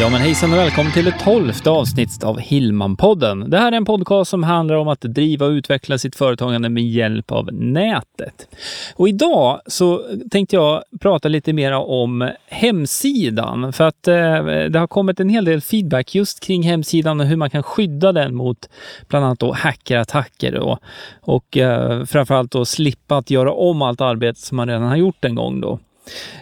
Ja men hejsan och välkommen till det tolfte avsnittet av Hillman-podden. Det här är en podcast som handlar om att driva och utveckla sitt företagande med hjälp av nätet. Och idag så tänkte jag prata lite mer om hemsidan för att eh, det har kommit en hel del feedback just kring hemsidan och hur man kan skydda den mot bland annat då hackerattacker då. och eh, framförallt då slippa att göra om allt arbete som man redan har gjort en gång då.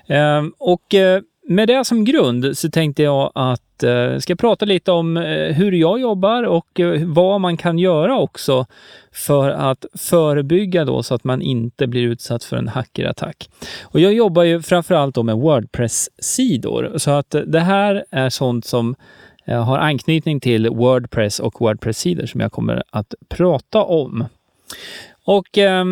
Eh, och eh, med det som grund så tänkte jag att eh, ska prata lite om eh, hur jag jobbar och eh, vad man kan göra också för att förebygga då så att man inte blir utsatt för en hackerattack. Och jag jobbar ju framförallt då med Wordpress-sidor så att eh, det här är sånt som eh, har anknytning till Wordpress och Wordpress-sidor som jag kommer att prata om. Och eh,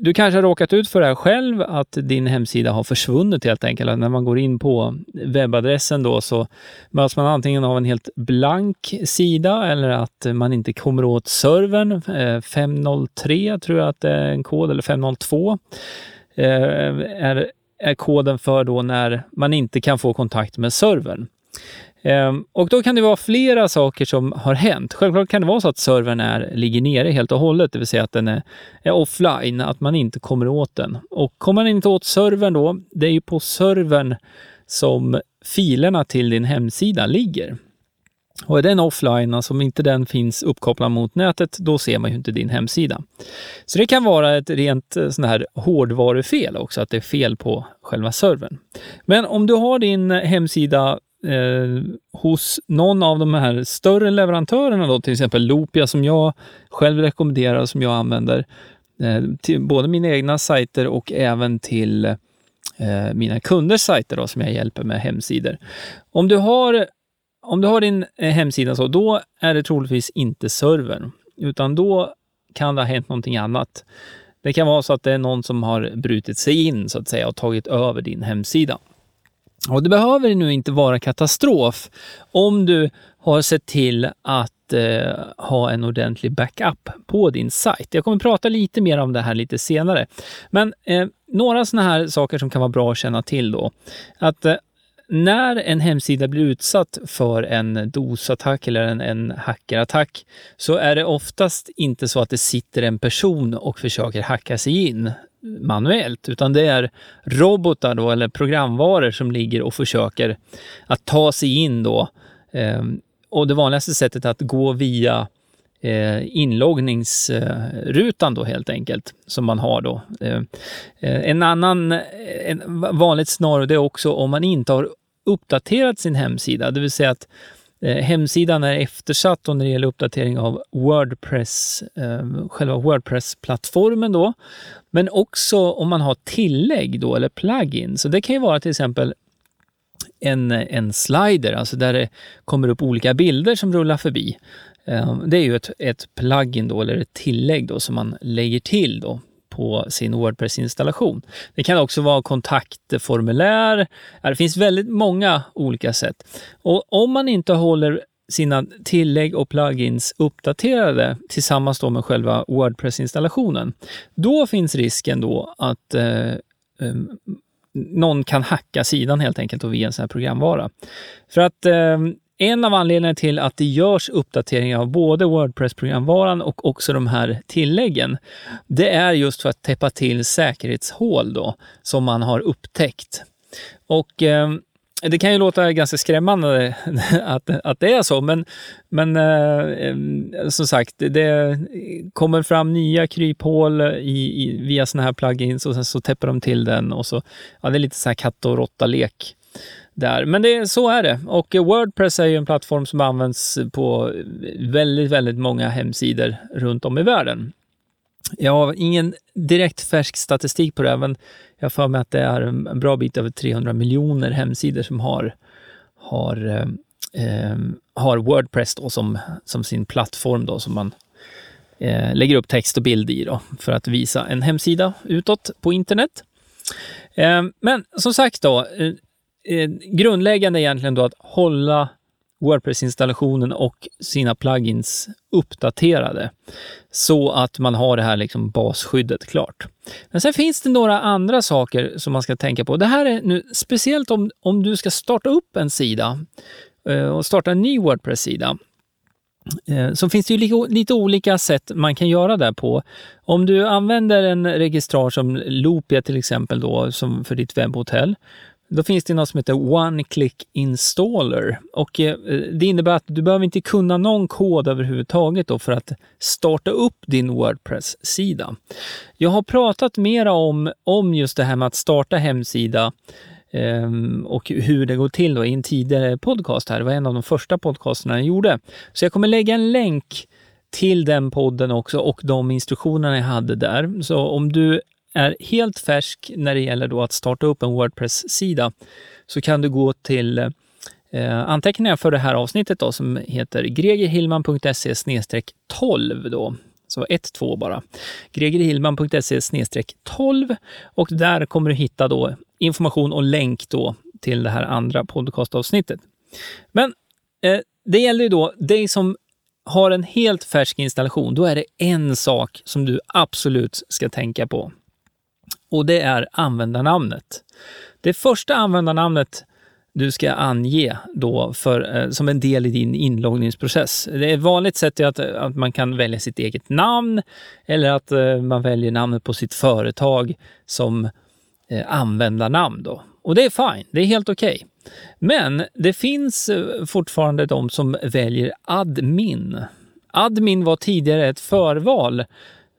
du kanske har råkat ut för det här själv, att din hemsida har försvunnit helt enkelt. Att när man går in på webbadressen då så möts man antingen av en helt blank sida eller att man inte kommer åt servern. Eh, 503 tror jag att det är en kod, eller 502 eh, är, är koden för då när man inte kan få kontakt med servern. Ehm, och då kan det vara flera saker som har hänt. Självklart kan det vara så att servern är, ligger nere helt och hållet, det vill säga att den är, är offline, att man inte kommer åt den. Och kommer man inte åt servern då, det är ju på servern som filerna till din hemsida ligger. Och är den offline, alltså om inte den finns uppkopplad mot nätet, då ser man ju inte din hemsida. Så det kan vara ett rent eh, sån här hårdvarufel också, att det är fel på själva servern. Men om du har din hemsida eh, hos någon av de här större leverantörerna, då, till exempel Lopia som jag själv rekommenderar och som jag använder, eh, till både mina egna sajter och även till eh, mina kunders sajter då, som jag hjälper med hemsidor. Om du har, om du har din eh, hemsida så, då är det troligtvis inte servern, utan då kan det ha hänt någonting annat. Det kan vara så att det är någon som har brutit sig in så att säga och tagit över din hemsida. Och det behöver nu inte vara katastrof om du har sett till att eh, ha en ordentlig backup på din sajt. Jag kommer prata lite mer om det här lite senare. Men eh, några sådana här saker som kan vara bra att känna till då. Att eh, när en hemsida blir utsatt för en DOS-attack eller en, en hackerattack så är det oftast inte så att det sitter en person och försöker hacka sig in manuellt, utan det är robotar då, eller programvaror som ligger och försöker att ta sig in då. Ehm, och det vanligaste sättet är att gå via eh, inloggningsrutan då helt enkelt, som man har då. Eh, eh en annan eh, en vanligt snarare det är också om man inte har uppdaterat sin hemsida, det vill säga att Eh, hemsidan är eftersatt när det gäller uppdatering av Wordpress, eh, själva Wordpress-plattformen då. Men också om man har tillägg då, eller plugin. Så det kan ju vara till exempel en, en slider, alltså där det kommer upp olika bilder som rullar förbi. Ehm, det är ju ett, ett plugin då, eller ett tillägg då som man lägger till då på sin Wordpress-installation. Det kan också vara kontaktformulär. Det finns väldigt många olika sätt. Och om man inte håller sina tillägg och plugins uppdaterade tillsammans då med själva Wordpress-installationen, då finns risken då att eh, ehm, någon kan hacka sidan helt enkelt och via en sån här programvara. För att eh, en av anledningarna till att det görs uppdateringar av både Wordpress-programvaran och också de här tilläggen, det är just för att täppa till säkerhetshål då, som man har upptäckt. Och eh, det kan ju låta ganska skrämmande att, att det är så, men, men eh, ehm, som sagt, det kommer fram nya kryphål i, i, via sådana här plugins och sen så täpper de till den och så, ja, det är lite så här katt och råtta-lek där. Men det, så är det. Och Wordpress är ju en plattform som används på väldigt, väldigt många hemsidor runt om i världen. Jag har ingen direkt färsk statistik på det, men jag får mig att det är en bra bit över 300 miljoner hemsidor som har, har, eh, eh, har Wordpress då som, som sin plattform då, som man eh, lägger upp text och bild i då, för att visa en hemsida utåt på internet. Eh, men som sagt då, eh, eh, grundläggande egentligen då att hålla Wordpress-installationen och sina plugins uppdaterade så att man har det här liksom basskyddet klart. Men sen finns det några andra saker som man ska tänka på. Det här är nu speciellt om, om du ska starta upp en sida eh, och starta en ny Wordpress-sida eh, så finns det ju lite, lite olika sätt man kan göra det på. Om du använder en registrar som Loopia till exempel då, som för ditt webbhotell, då finns det något som heter One Click Installer och eh, det innebär att du behöver inte kunna någon kod överhuvudtaget då för att starta upp din Wordpress-sida. Jag har pratat mera om, om just det här med att starta hemsida ehm, och hur det går till då i en tidigare podcast här. Det var en av de första podcasterna jag gjorde. Så jag kommer lägga en länk till den podden också och de instruktionerna jag hade där. Så om du är helt färsk när det gäller då att starta upp en Wordpress-sida så kan du gå till eh, anteckningar för det här avsnittet då, som heter gregerhillman.se 12 då. Så 1-2 bara. gregerhillman.se 12 och där kommer du hitta då information och länk då till det här andra podcastavsnittet. Men eh, det gäller ju då dig som har en helt färsk installation. Då är det en sak som du absolut ska tänka på och det är användarnamnet. Det första användarnamnet du ska ange då för, eh, som en del i din inloggningsprocess. Det är vanligt sätt att, att man kan välja sitt eget namn eller att eh, man väljer namnet på sitt företag som eh, användarnamn. Då. Och det är fine, det är helt okej. Okay. Men det finns fortfarande de som väljer admin. Admin var tidigare ett förval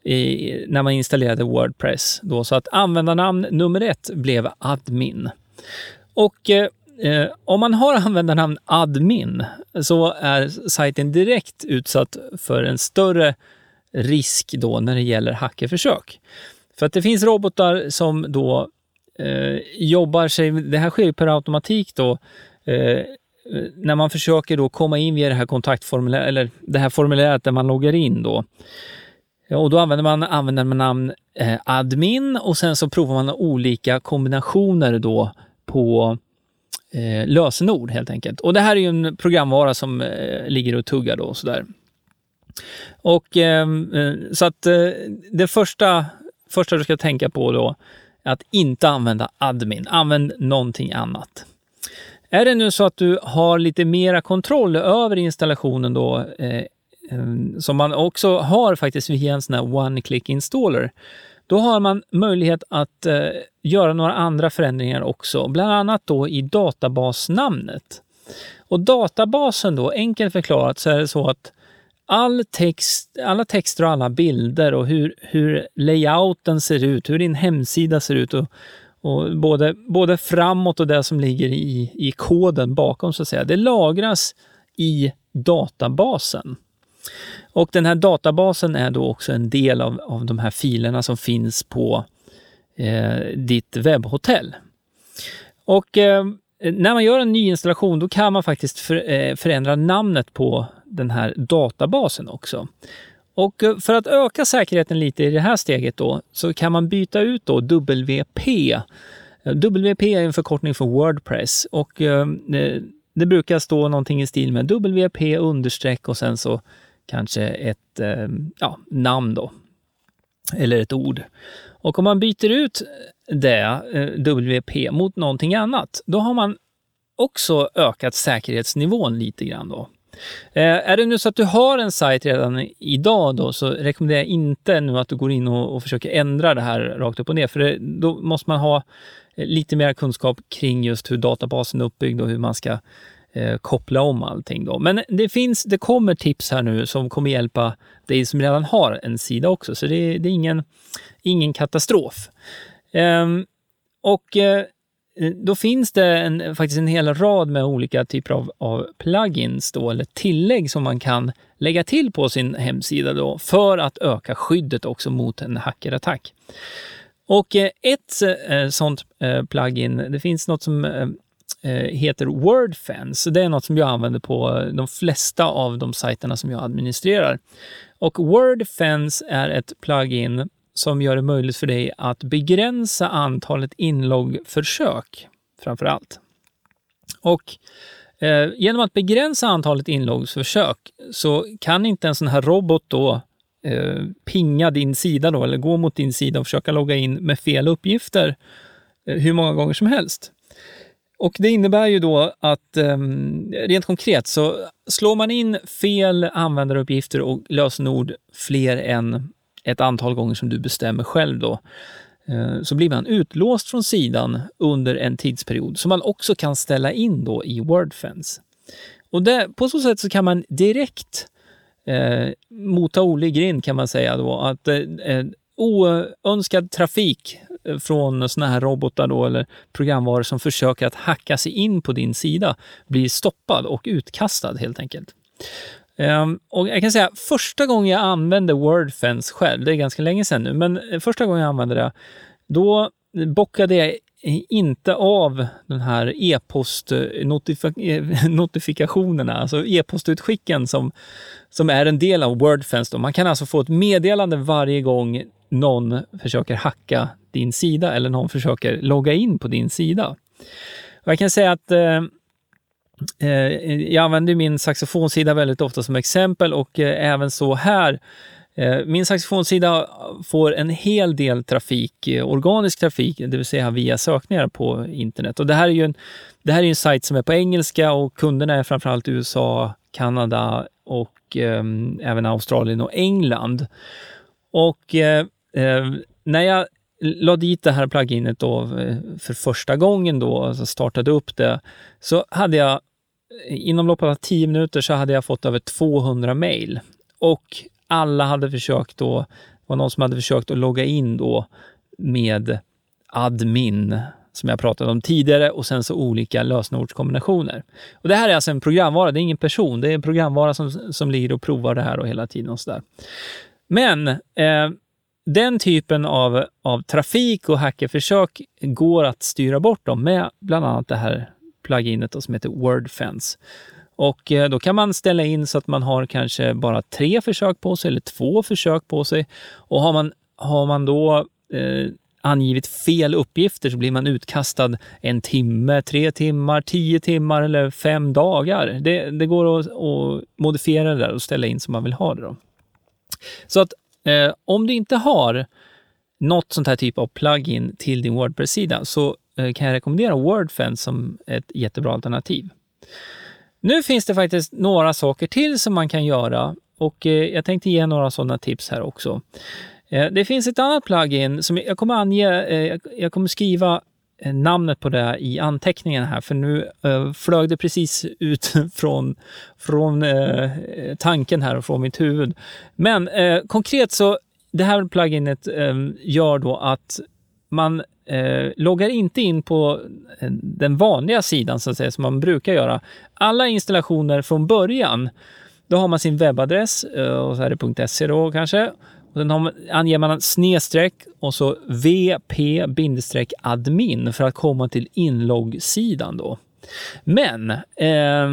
i, när man installerade Wordpress. Då, så att användarnamn nummer ett blev admin. Och eh, eh om man har användarnamn admin så är sajten direkt utsatt för en större risk då när det gäller hackerförsök. För att det finns robotar som då eh, jobbar sig, det här sker per automatik då, eh, när man försöker då komma in via det här kontaktformuläret, eller det här formuläret där man loggar in då, och då använder man användarnamn eh, admin och sen så provar man olika kombinationer då på eh, lösenord helt enkelt. Och det här är ju en programvara som eh, ligger och tuggar då sådär. Och ehm, eh, så att eh, det första, första du ska tänka på då är att inte använda admin. Använd någonting annat. Är det nu så att du har lite mera kontroll över installationen då eh, Ehm, som man också har faktiskt via en sån här one-click installer. Då har man möjlighet att eh, göra några andra förändringar också, bland annat då i databasnamnet. Och databasen då, enkelt förklarat så är det så att all text, alla texter och alla bilder och hur, hur layouten ser ut, hur din hemsida ser ut och, och både, både framåt och det som ligger i, i koden bakom så att säga, det lagras i databasen. Och den här databasen är då också en del av, av de här filerna som finns på eh, ditt webbhotell. Och eh, när man gör en ny installation då kan man faktiskt för, eh, förändra namnet på den här databasen också. Och eh, för att öka säkerheten lite i det här steget då så kan man byta ut då WP. WP är en förkortning för Wordpress och eh, det brukar stå någonting i stil med WP understreck och sen så kanske ett eh, ja, namn då, eller ett ord. Och om man byter ut det, eh, WP, mot någonting annat, då har man också ökat säkerhetsnivån lite grann. Då. Eh, är det nu så att du har en sajt redan idag då, så rekommenderar jag inte nu att du går in och, och försöker ändra det här rakt upp och ner, för det, då måste man ha eh, lite mer kunskap kring just hur databasen är uppbyggd och hur man ska eh, koppla om allting. Då. Men det, finns, det kommer tips här nu som kommer hjälpa dig som redan har en sida också, så det, det är ingen, ingen katastrof. Ehm, och eh, eh, då finns det en, faktiskt en hel rad med olika typer av, av plugins då, eller tillägg som man kan lägga till på sin hemsida då, för att öka skyddet också mot en hackerattack. Och eh, ett eh, sånt plugin, det finns något som Eh, heter Wordfence. Det är något som jag använder på eh, de flesta av de sajterna som jag administrerar. Och Wordfence är ett plugin som gör det möjligt för dig att begränsa antalet inloggförsök framför allt. Och eh, genom att begränsa antalet inloggförsök så kan inte en sån här robot då eh, pinga din sida då, eller gå mot din sida och försöka logga in med fel uppgifter eh, hur många gånger som helst. Och det innebär ju då att ehm, rent konkret så slår man in fel användaruppgifter och lösenord fler än ett antal gånger som du bestämmer själv då, eh, så blir man utlåst från sidan under en tidsperiod som man också kan ställa in då i Wordfence. Och det, på så sätt så kan man direkt eh, mota Olle i grind kan man säga då att eh, eh oönskad trafik från såna här robotar då, eller programvaror som försöker att hacka sig in på din sida blir stoppad och utkastad helt enkelt. Um, och jag kan säga första gången jag använde Wordfence själv, det är ganska länge sedan nu, men första gången jag använde det, då bockade jag inte av den här e-postnotifikationerna, eh, eh, alltså e-postutskicken som, som är en del av Wordfence. Man kan alltså få ett meddelande varje gång någon försöker hacka din sida eller någon försöker logga in på din sida. Och jag kan säga att eh, eh jag använder min saxofonsida väldigt ofta som exempel och eh, även så här. Eh, min saxofonsida får en hel del trafik, eh, organisk trafik, det vill säga via sökningar på internet. Och det här är ju en, det här är en sajt som är på engelska och kunderna är framförallt USA, Kanada och eh, även Australien och England. Och eh, eh när jag la dit det här pluginet då eh, för första gången då, alltså startade upp det, så hade jag inom loppet av 10 minuter så hade jag fått över 200 mejl. Och alla hade försökt då, det var någon som hade försökt att logga in då med admin, som jag pratade om tidigare, och sen så olika lösenordskombinationer. Och det här är alltså en programvara, det är ingen person, det är en programvara som, som ligger och provar det här och hela tiden och sådär. Men eh, den typen av, av trafik och hackerförsök går att styra bort dem med bland annat det här pluginet som heter Wordfence. Och eh, då kan man ställa in så att man har kanske bara tre försök på sig eller två försök på sig. Och har man, har man då eh, angivit fel uppgifter så blir man utkastad en timme, tre timmar, tio timmar eller fem dagar. Det, det går att, att modifiera det där och ställa in som man vill ha det. Då. Så att Eh, om du inte har något sånt här typ av plugin till din Wordpress-sida så eh, kan jag rekommendera Wordfence som ett jättebra alternativ. Nu finns det faktiskt några saker till som man kan göra och eh, jag tänkte ge några sådana tips här också. Eh, det finns ett annat plugin som jag kommer ange, eh, jag kommer skriva Eh, namnet på det i anteckningen här, för nu eh, flög det precis ut från, från eh, tanken här och från mitt huvud. Men eh, konkret så, det här pluginet eh, gör då att man eh, loggar inte in på den vanliga sidan så att säga, som man brukar göra. Alla installationer från början, då har man sin webbadress och så är det .se då kanske. Sen har man, anger man snedstreck och så vp-admin för att komma till inloggsidan då. Men eh,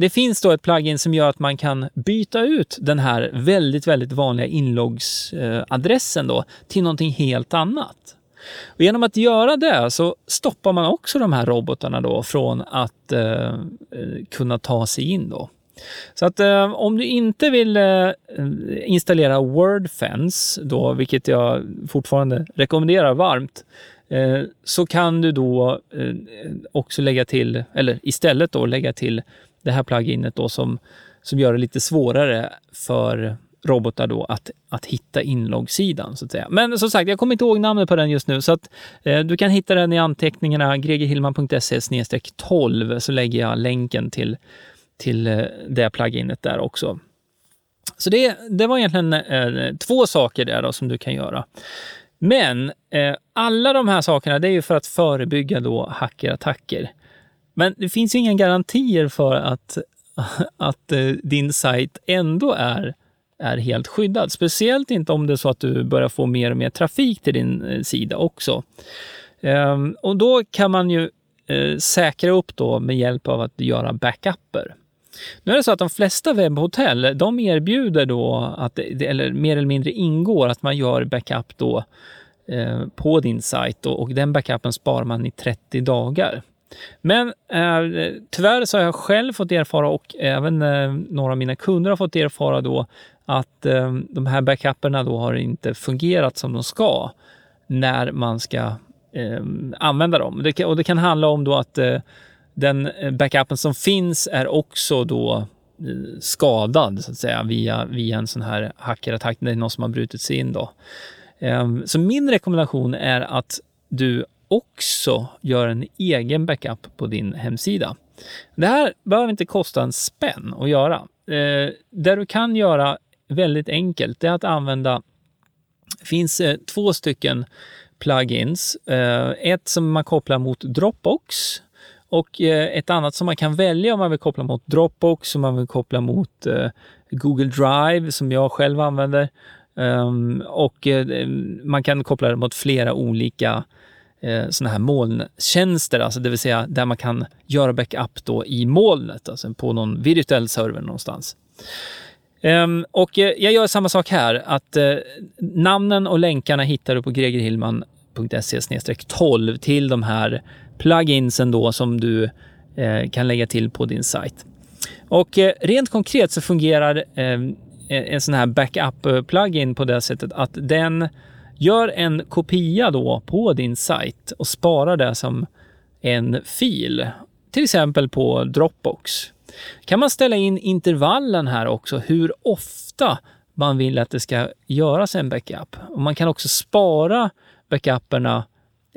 det finns då ett plugin som gör att man kan byta ut den här väldigt, väldigt vanliga inloggsadressen eh, då till någonting helt annat. Och genom att göra det så stoppar man också de här robotarna då från att eh, eh kunna ta sig in då. Så att eh, om du inte vill eh, installera Wordfence, då, vilket jag fortfarande rekommenderar varmt, eh, så kan du då eh, också lägga till, eller istället då lägga till det här pluginet då som, som gör det lite svårare för robotar då att, att hitta inloggsidan. Så att säga. Men som sagt, jag kommer inte ihåg namnet på den just nu, så att eh, du kan hitta den i anteckningarna, gregerhillman.se 12, så lägger jag länken till till eh, det pluginet där också. Så det, det var egentligen eh, två saker där då som du kan göra. Men eh, alla de här sakerna, det är ju för att förebygga då hackerattacker. Men det finns ju inga garantier för att, att eh, din sajt ändå är, är helt skyddad. Speciellt inte om det är så att du börjar få mer och mer trafik till din eh, sida också. Ehm, och då kan man ju eh, säkra upp då med hjälp av att göra backuper. Nu är det så att de flesta webbhotell, de erbjuder då att, eller mer eller mindre ingår att man gör backup då eh, på din sajt och, och den backupen sparar man i 30 dagar. Men eh, tyvärr så har jag själv fått erfara och även eh, några av mina kunder har fått erfara då att eh, de här backuperna då har inte fungerat som de ska när man ska eh, använda dem. Det, och det kan handla om då att eh, den eh, backupen som finns är också då eh, skadad så att säga via, via en sån här hackerattack. Det är någon som har brutit sig in då. Ehm, så min rekommendation är att du också gör en egen backup på din hemsida. Det här behöver inte kosta en spänn att göra. Eh, det du kan göra väldigt enkelt, är att använda, det finns två stycken plugins. Ett som man kopplar mot Dropbox och eh, ett annat som man kan välja om man vill koppla mot Dropbox, om man vill koppla mot eh, Google Drive som jag själv använder. Ehm, och eh, man kan koppla det mot flera olika sådana här molntjänster, alltså det vill säga där man kan göra backup då i molnet, alltså på någon virtuell server någonstans. Ehm, och jag gör samma sak här, att namnen och länkarna hittar du på gregerhillman.se 12 till de här pluginsen då som du eh, kan lägga till på din sajt. Och eh, rent konkret så fungerar eh, en sån här backup-plugin på det sättet att den gör en kopia då på din sajt och sparar det som en fil, till exempel på Dropbox. Kan man ställa in intervallen här också, hur ofta man vill att det ska göras en backup. Och man kan också spara backuperna,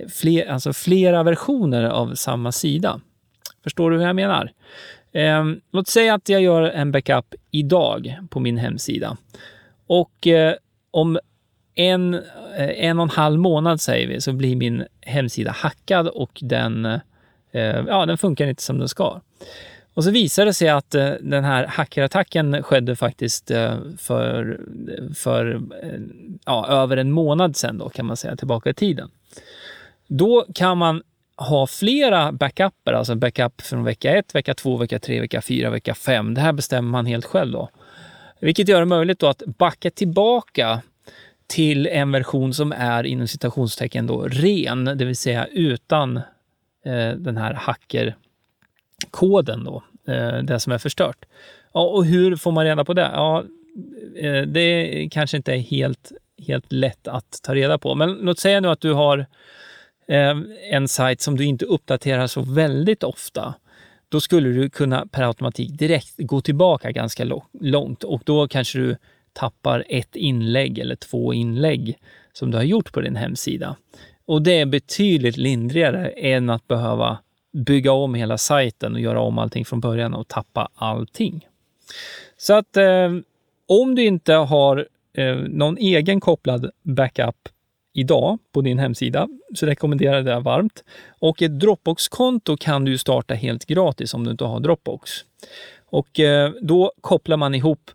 fler, alltså flera versioner av samma sida. Förstår du hur jag menar? Eh, låt säga att jag gör en backup idag på min hemsida. Och eh, om en, eh, en och en halv månad säger vi, så blir min hemsida hackad och den, eh, ja, den funkar inte som den ska. Och så visar det sig att eh, den här hackerattacken skedde faktiskt eh, för, för eh, ja, över en månad sedan då, kan man säga, tillbaka i tiden. Då kan man ha flera backuper, alltså backup från vecka 1, vecka 2, vecka 3, vecka 4, vecka 5. Det här bestämmer man helt själv då. Vilket gör det möjligt då att backa tillbaka till en version som är inom citationstecken då ren, det vill säga utan eh, den här hackerkoden då, eh, det som är förstört. Ja, och hur får man reda på det? Ja, eh, det kanske inte är helt, helt lätt att ta reda på, men låt säga nu att du har Eh, Eh, en sajt som du inte uppdaterar så väldigt ofta, då skulle du kunna per automatik direkt gå tillbaka ganska långt och då kanske du tappar ett inlägg eller två inlägg som du har gjort på din hemsida. Och det är betydligt lindrigare än att behöva bygga om hela sajten och göra om allting från början och tappa allting. Så att eh, om du inte har eh, någon egen kopplad backup idag på din hemsida, så rekommenderar jag det varmt. Och ett Dropbox-konto kan du starta helt gratis om du inte har Dropbox. Och eh, då kopplar man ihop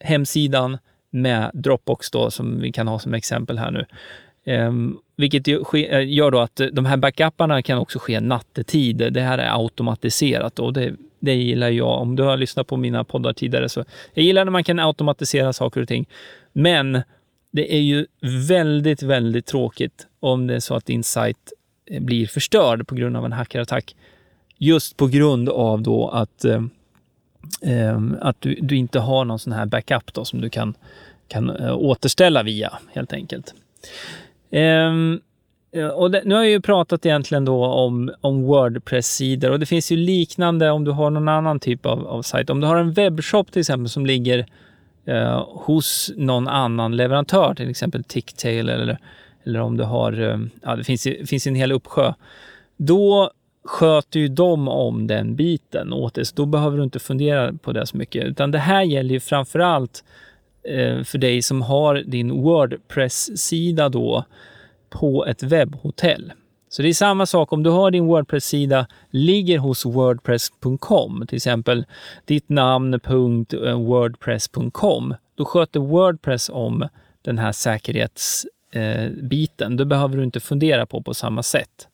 hemsidan med Dropbox då, som vi kan ha som exempel här nu. Um, vilket eh, gör då att de här backuparna kan också ske nattetid. Det här är automatiserat och det, det gillar jag. Om du har lyssnat på mina poddar tidigare så jag gillar när man kan automatisera saker och ting. Men det är ju väldigt, väldigt tråkigt om det är så att din sajt eh, blir förstörd på grund av en hackerattack. Just på grund av då att, eh, eh, att du, du, inte har någon sån här backup då som du kan, kan eh, återställa via helt enkelt. Ehm, eh, och det, nu har jag ju pratat egentligen då om, om Wordpress-sidor och det finns ju liknande om du har någon annan typ av, av sajt. Om du har en webbshop till exempel som ligger eh, hos någon annan leverantör, till exempel Ticktail eller, eller om du har, eh, ja det finns, finns en hel uppsjö. Då sköter ju de om den biten åt dig, så då behöver du inte fundera på det så mycket. Utan det här gäller ju framför allt eh, för dig som har din Wordpress-sida då på ett webbhotell. Så det är samma sak om du har din Wordpress-sida ligger hos wordpress.com, till exempel ditt namn.wordpress.com. Eh, då sköter Wordpress om den här säkerhetsbiten. Eh, det behöver du inte fundera på på samma sätt.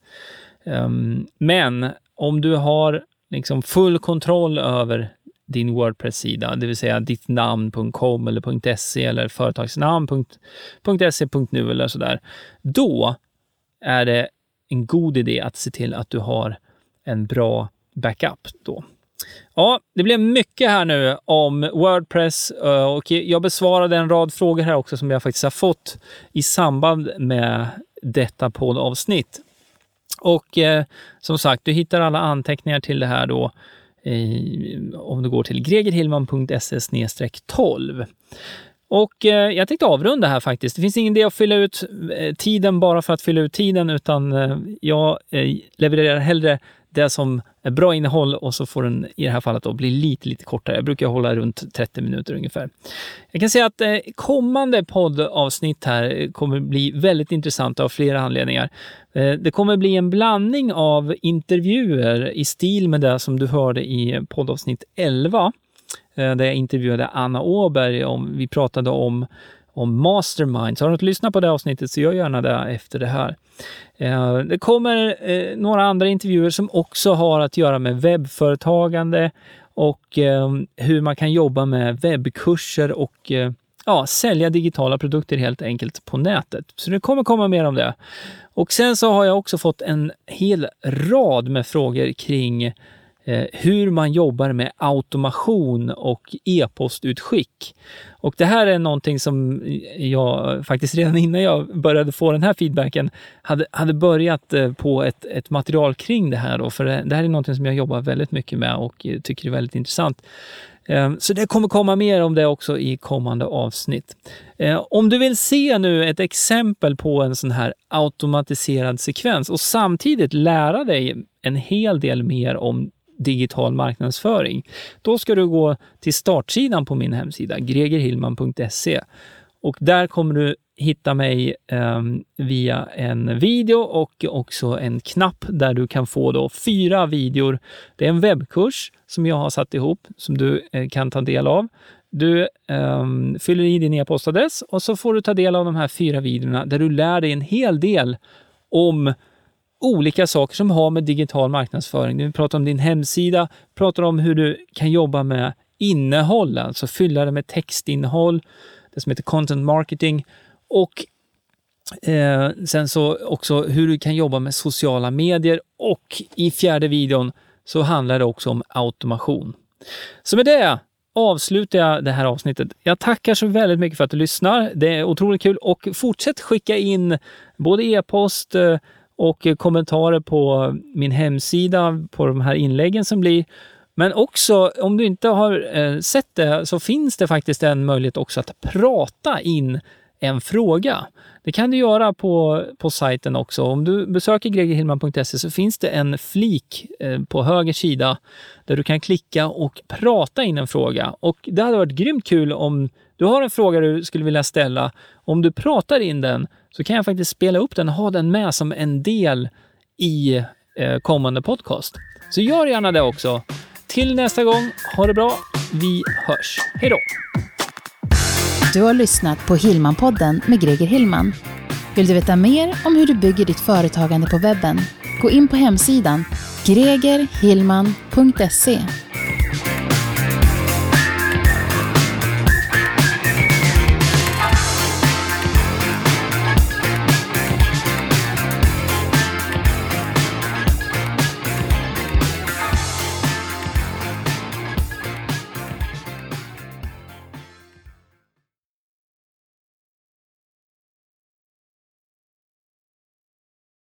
Um, men om du har liksom full kontroll över din Wordpress-sida, det vill säga ditt namn.com eller .se eller företagsnamn.se.nu eller sådär, då är det en god idé att se till att du har en bra backup då. Ja, det blev mycket här nu om Wordpress eh, och jag besvarade en rad frågor här också som jag faktiskt har fått i samband med detta poddavsnitt. Och eh, som sagt, du hittar alla anteckningar till det här då eh, om du går till gregerhillman.se 12. Och eh, jag tänkte avrunda här faktiskt. Det finns ingen idé att fylla ut eh, tiden bara för att fylla ut tiden, utan eh, jag eh, levererar hellre det som är bra innehåll och så får den i det här fallet då bli lite, lite kortare. Jag brukar hålla runt 30 minuter ungefär. Jag kan säga att eh, kommande poddavsnitt här kommer bli väldigt intressanta av flera anledningar. Eh, det kommer bli en blandning av intervjuer i stil med det som du hörde i poddavsnitt 11 Eh, där jag intervjuade Anna Åberg. Om, vi pratade om om Mastermind. Så har du inte lyssnat på det avsnittet så gör gärna det efter det här. Eh, det kommer eh, några andra intervjuer som också har att göra med webbföretagande och hur man kan jobba med webbkurser och ja, sälja digitala produkter helt enkelt på nätet. Så det kommer komma mer om det. Och sen så har jag också fått en hel rad med frågor kring Eh, hur man jobbar med automation och e-postutskick. Och det här är någonting som jag faktiskt redan innan jag började få den här feedbacken hade, hade börjat eh, på ett, ett material kring det här. Då, för det, det här är någonting som jag jobbar väldigt mycket med och eh, tycker är väldigt intressant. Så det kommer komma mer om det också i kommande avsnitt. Om du vill se nu ett exempel på en sån här automatiserad sekvens och samtidigt lära dig en hel del mer om digital marknadsföring. Då ska du gå till startsidan på min hemsida, gregerhillman.se. Och där kommer du hitta mig eh, via en video och också en knapp där du kan få då fyra videor. Det är en webbkurs som jag har satt ihop som du eh, kan ta del av. Du eh, fyller i din e-postadress och så får du ta del av de här fyra videorna där du lär dig en hel del om olika saker som har med digital marknadsföring. Vi pratar om din hemsida, pratar om hur du kan jobba med innehåll, alltså fylla det med textinnehåll, det som heter content marketing och eh, sen så också hur du kan jobba med sociala medier och i fjärde videon så handlar det också om automation. Så med det avslutar jag det här avsnittet. Jag tackar så väldigt mycket för att du lyssnar. Det är otroligt kul och fortsätt skicka in både e-post, eh, och eh, kommentarer på min hemsida på de här inläggen som blir. Men också, om du inte har eh, sett det, så finns det faktiskt en möjlighet också att prata in en fråga. Det kan du göra på, på sajten också. Om du besöker gregerhillman.se så finns det en flik eh, på höger sida där du kan klicka och prata in en fråga. Och det hade varit grymt kul om du har en fråga du skulle vilja ställa. Om du pratar in den så kan jag faktiskt spela upp den och ha den med som en del i eh, kommande podcast. Så gör gärna det också. Till nästa gång, ha det bra. Vi hörs. Hej då! Du har lyssnat på Hillmanpodden med Greger Hillman. Vill du veta mer om hur du bygger ditt företagande på webben? Gå in på hemsidan gregerhillman.se